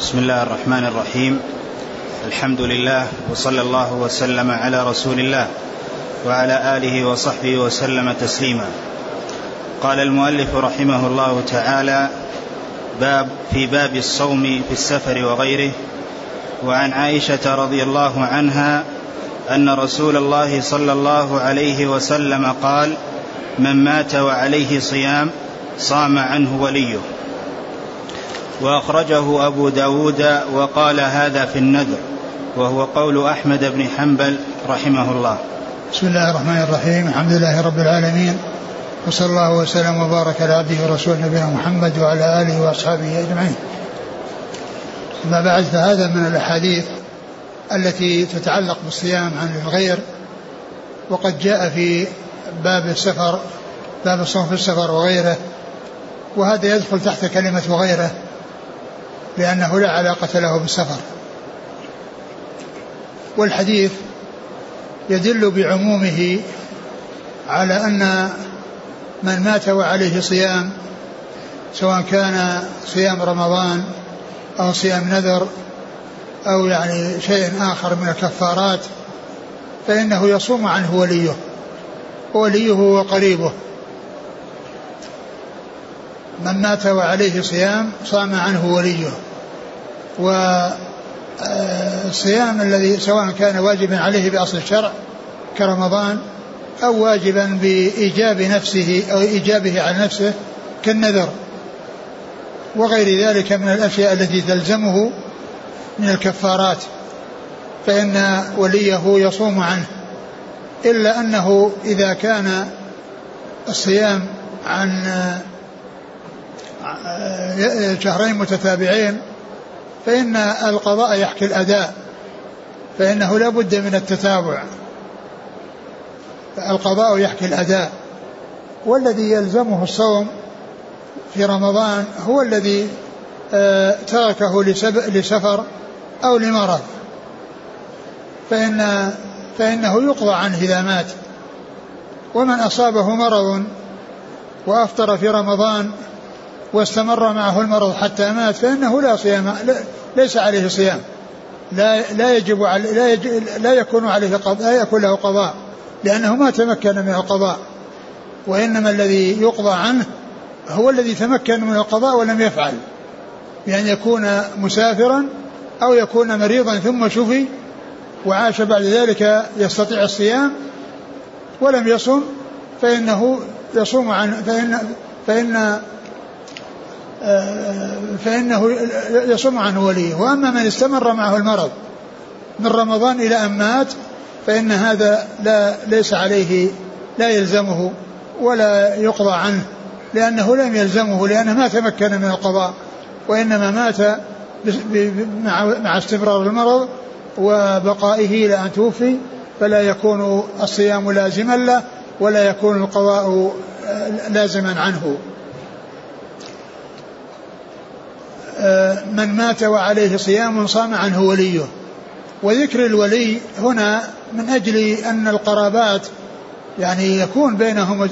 بسم الله الرحمن الرحيم. الحمد لله وصلى الله وسلم على رسول الله وعلى آله وصحبه وسلم تسليما. قال المؤلف رحمه الله تعالى باب في باب الصوم في السفر وغيره وعن عائشة رضي الله عنها أن رسول الله صلى الله عليه وسلم قال من مات وعليه صيام صام عنه وليه. وأخرجه أبو داود وقال هذا في النذر وهو قول أحمد بن حنبل رحمه الله. بسم الله الرحمن الرحيم الحمد لله رب العالمين وصلى الله وسلم وبارك على عبده ورسوله نبينا محمد وعلى آله وأصحابه أجمعين. أما بعد فهذا من الأحاديث التي تتعلق بالصيام عن الغير وقد جاء في باب السفر باب الصوم في السفر وغيره وهذا يدخل تحت كلمة وغيره. لأنه لا علاقة له بالسفر. والحديث يدل بعمومه على أن من مات وعليه صيام سواء كان صيام رمضان أو صيام نذر أو يعني شيء آخر من الكفارات فإنه يصوم عنه وليه ووليه وقريبه. من مات وعليه صيام صام عنه وليه. والصيام الذي سواء كان واجبا عليه بأصل الشرع كرمضان أو واجبا بإيجاب نفسه أو إيجابه على نفسه كالنذر وغير ذلك من الأشياء التي تلزمه من الكفارات فإن وليه يصوم عنه إلا أنه إذا كان الصيام عن شهرين متتابعين فإن القضاء يحكي الأداء فإنه لا بد من التتابع. القضاء يحكي الأداء. والذي يلزمه الصوم في رمضان هو الذي آه، تركه لسفر أو لمرض. فإن فإنه يقضى عنه إذا مات. ومن أصابه مرض وأفطر في رمضان واستمر معه المرض حتى مات فإنه لا صيام ليس عليه صيام. لا لا يجب على لا, يجب لا يكون عليه قضاء لا يكون له قضاء لأنه ما تمكن من القضاء وإنما الذي يقضى عنه هو الذي تمكن من القضاء ولم يفعل. بأن يكون مسافرا أو يكون مريضا ثم شفي وعاش بعد ذلك يستطيع الصيام ولم يصم فإنه يصوم عن فإن فإن فإنه يصوم عنه وليه. وأما من استمر معه المرض من رمضان إلى أن مات فإن هذا لا ليس عليه لا يلزمه ولا يقضى عنه لأنه لم يلزمه لأنه ما تمكن من القضاء وإنما مات مع استمرار المرض وبقائه إلى أن توفي فلا يكون الصيام لازما له ولا يكون القضاء لازما عنه. من مات وعليه صيام صام عنه وليه. وذكر الولي هنا من أجل أن القرابات يعني يكون بينهم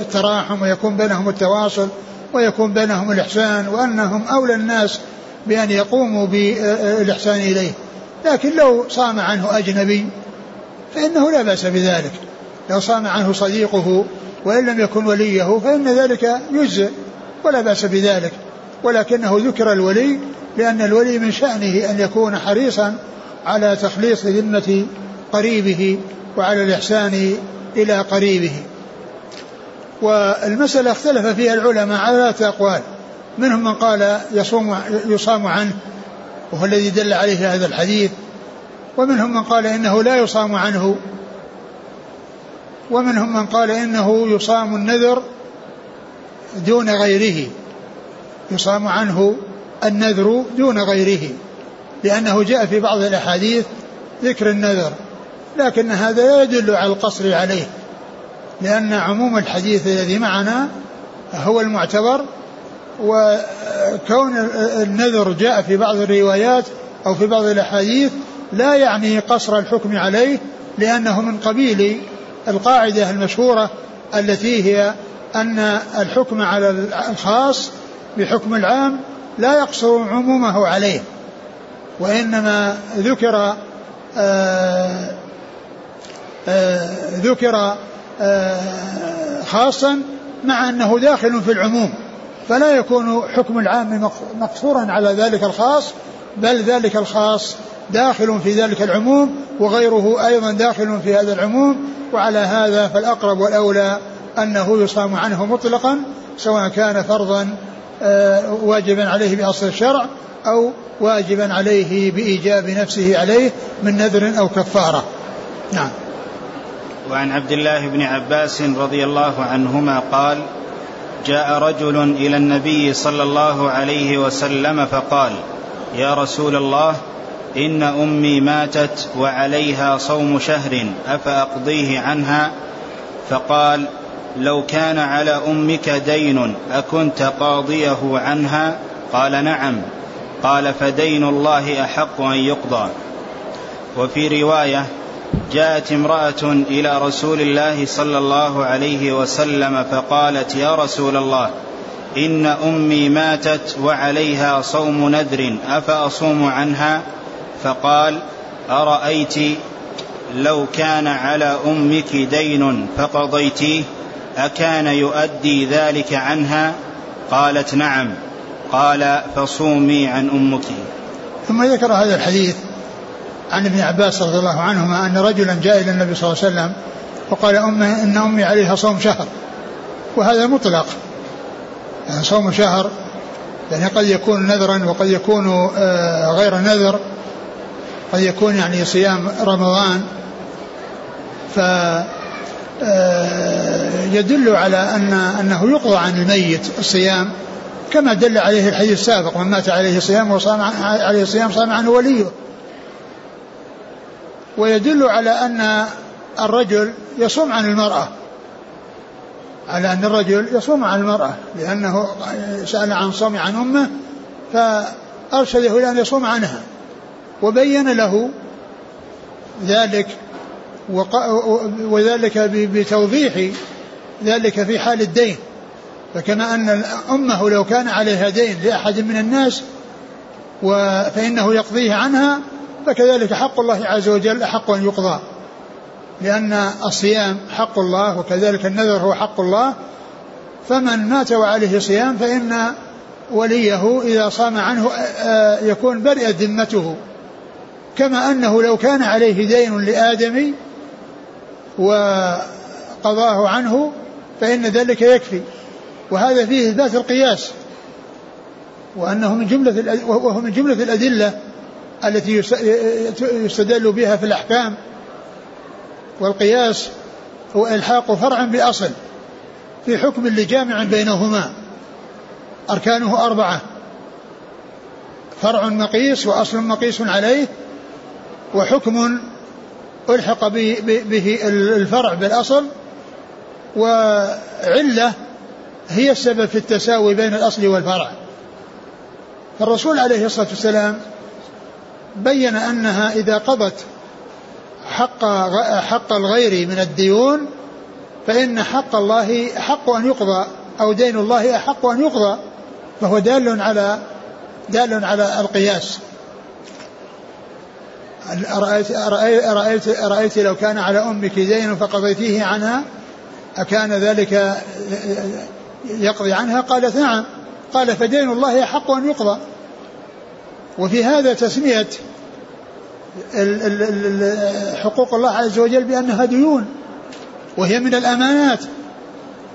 التراحم ويكون بينهم التواصل ويكون بينهم الإحسان وأنهم أولى الناس بأن يقوموا بالإحسان إليه. لكن لو صام عنه أجنبي فإنه لا بأس بذلك. لو صام عنه صديقه وإن لم يكن وليه فإن ذلك يجزئ ولا بأس بذلك. ولكنه ذكر الولي لأن الولي من شأنه أن يكون حريصا على تخليص ذمة قريبه وعلى الإحسان إلى قريبه. والمسألة اختلف فيها العلماء على أقوال. منهم من قال يصوم يصام عنه وهو الذي دل عليه هذا الحديث. ومنهم من قال إنه لا يصام عنه. ومنهم من قال إنه يصام النذر دون غيره. يصام عنه النذر دون غيره لأنه جاء في بعض الأحاديث ذكر النذر لكن هذا لا يدل على القصر عليه لأن عموم الحديث الذي معنا هو المعتبر وكون النذر جاء في بعض الروايات أو في بعض الأحاديث لا يعني قصر الحكم عليه لأنه من قبيل القاعدة المشهورة التي هي أن الحكم على الخاص بحكم العام لا يقصر عمومه عليه وإنما ذكر آه، آه، ذكر آه، خاصا مع أنه داخل في العموم فلا يكون حكم العام مقصورا على ذلك الخاص بل ذلك الخاص داخل في ذلك العموم وغيره أيضا داخل في هذا العموم وعلى هذا فالأقرب والأولى أنه يصام عنه مطلقا سواء كان فرضا واجبا عليه بأصل الشرع أو واجبا عليه بإيجاب نفسه عليه من نذر أو كفارة. نعم. وعن عبد الله بن عباس رضي الله عنهما قال جاء رجل إلى النبي صلى الله عليه وسلم فقال يا رسول الله إن أمي ماتت وعليها صوم شهر أفأقضيه عنها؟ فقال لو كان على أمك دين أكنت قاضيه عنها؟ قال نعم. قال فدين الله أحق أن يقضى. وفي رواية جاءت امرأة إلى رسول الله صلى الله عليه وسلم فقالت يا رسول الله إن أمي ماتت وعليها صوم نذر أفأصوم عنها؟ فقال أرأيت لو كان على أمك دين فقضيتيه؟ أكان يؤدي ذلك عنها؟ قالت نعم. قال فصومي عن أمك. ثم ذكر هذا الحديث عن ابن عباس رضي الله عنهما أن رجلا جاء إلى النبي صلى الله عليه وسلم وقال أمه إن أمي عليها صوم شهر. وهذا مطلق. يعني صوم شهر يعني قد يكون نذرا وقد يكون آه، غير نذر. قد يكون يعني صيام رمضان. ف آه، يدل على أن أنه يقضى عن الميت الصيام كما دل عليه الحديث السابق من مات عليه صيام وصام عليه صيام صام عنه وليه. ويدل على أن الرجل يصوم عن المرأة على أن الرجل يصوم عن المرأة لأنه سأل عن صوم عن أمه فأرشده إلى أن يصوم عنها وبين له ذلك وذلك بتوضيح ذلك في حال الدين. فكما أن أمه لو كان عليها دين لأحد من الناس فإنه يقضيه عنها فكذلك حق الله عز وجل أحق أن يقضى. لأن الصيام حق الله وكذلك النذر هو حق الله. فمن مات وعليه صيام فإن وليه إذا صام عنه يكون برئت ذمته. كما أنه لو كان عليه دين لآدم وقضاه عنه فإن ذلك يكفي. وهذا فيه إثبات القياس. وأنه من جملة وهو من جملة الأدلة التي يستدل بها في الأحكام. والقياس هو إلحاق فرع بأصل في حكم لجامع بينهما. أركانه أربعة. فرع مقيس وأصل مقيس عليه وحكم ألحق به الفرع بالأصل وعلة هي السبب في التساوي بين الأصل والفرع. فالرسول عليه الصلاة والسلام بين أنها إذا قضت حق حق الغير من الديون فإن حق الله حق أن يقضى أو دين الله أحق أن يقضى فهو دال على دال على القياس. أرأيت, أرأيت, أرأيت لو كان على أمك دين فقضيتيه عنها؟ أكان ذلك يقضي عنها؟ قالت نعم. قال فدين الله أحق أن يقضى. وفي هذا تسمية حقوق الله عز وجل بأنها ديون وهي من الأمانات.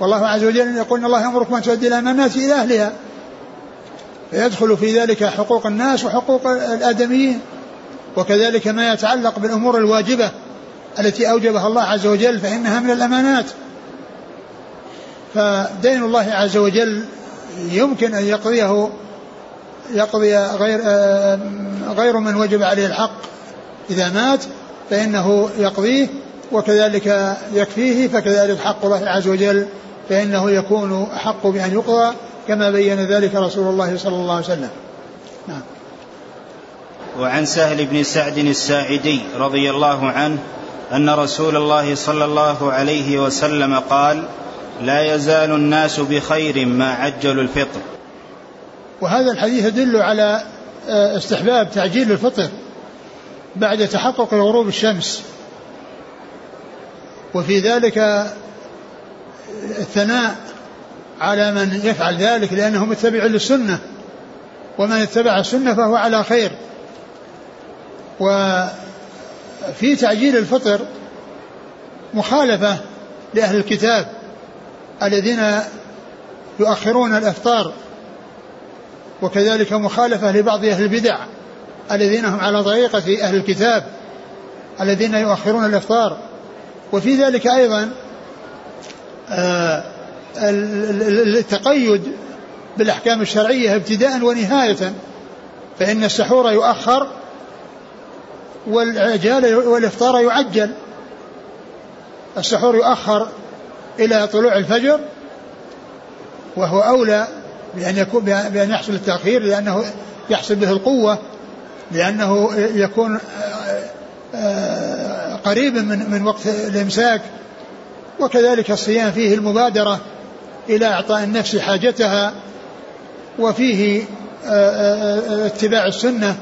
والله عز وجل يقول الله يأمركم أن تؤدي الأمانات إلى أهلها. فيدخل في ذلك حقوق الناس وحقوق الآدميين وكذلك ما يتعلق بالأمور الواجبة التي أوجبها الله عز وجل فإنها من الأمانات. فدين الله عز وجل يمكن أن يقضيه يقضي غير غير من وجب عليه الحق. إذا مات فإنه يقضيه وكذلك يكفيه فكذلك حق الله عز وجل فإنه يكون أحق بأن يقضى كما بين ذلك رسول الله صلى الله عليه وسلم. نعم. وعن سهل بن سعد الساعدي رضي الله عنه أن رسول الله صلى الله عليه وسلم قال لا يزال الناس بخير ما عجلوا الفطر. وهذا الحديث يدل على آه، استحباب تعجيل الفطر بعد تحقق غروب الشمس. وفي ذلك الثناء على من يفعل ذلك لأنه متبع للسنة. ومن اتبع السنة فهو على خير. وفي تعجيل الفطر مخالفة لأهل الكتاب. الذين يؤخرون الأفطار وكذلك مخالفة لبعض أهل البدع الذين هم على طريقه أهل الكتاب الذين يؤخرون الأفطار. وفي ذلك أيضا آه، التقيد بالأحكام الشرعية ابتداء ونهايه فإن السحور يؤخر والعجال والإفطار يعجل. السحور يؤخر إلى طلوع الفجر وهو أولى بأن يكون بأن يحصل التأخير لأنه يحصل به القوة لأنه يكون آه، قريبا من من وقت الإمساك وكذلك الصيام فيه المبادرة إلى إعطاء النفس حاجتها وفيه آه، آه، اتباع السنة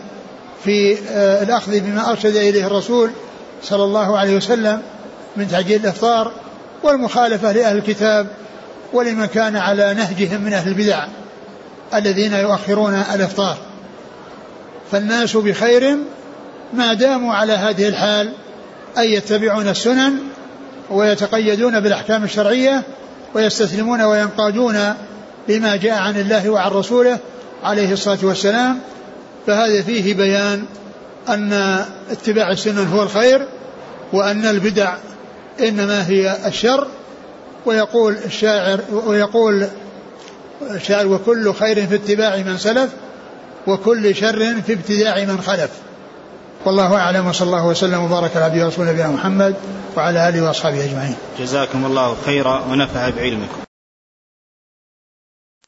في الأخذ بما أرشد إليه الرسول صلى الله عليه وسلم من تعجيل الإفطار. والمخالفة لأهل الكتاب ولمن كان على نهجهم من أهل البدع الذين يؤخرون الإفطار. فالناس بخير ما داموا على هذه الحال أي يتبعون السنن ويتقيدون بالأحكام الشرعية ويستسلمون وينقادون بما جاء عن الله وعن رسوله عليه الصلاة والسلام. فهذا فيه بيان أن اتباع السنن هو الخير وأن البدع إنما هي الشر ويقول الشاعر ويقول الشاعر وكل خير في اتباع من سلف وكل شر في ابتداع من خلف والله أعلم وصلى الله وسلم وبارك على عبده ورسوله نبينا محمد وعلى آله وأصحابه أجمعين. جزاكم الله خيرا ونفع بعلمكم.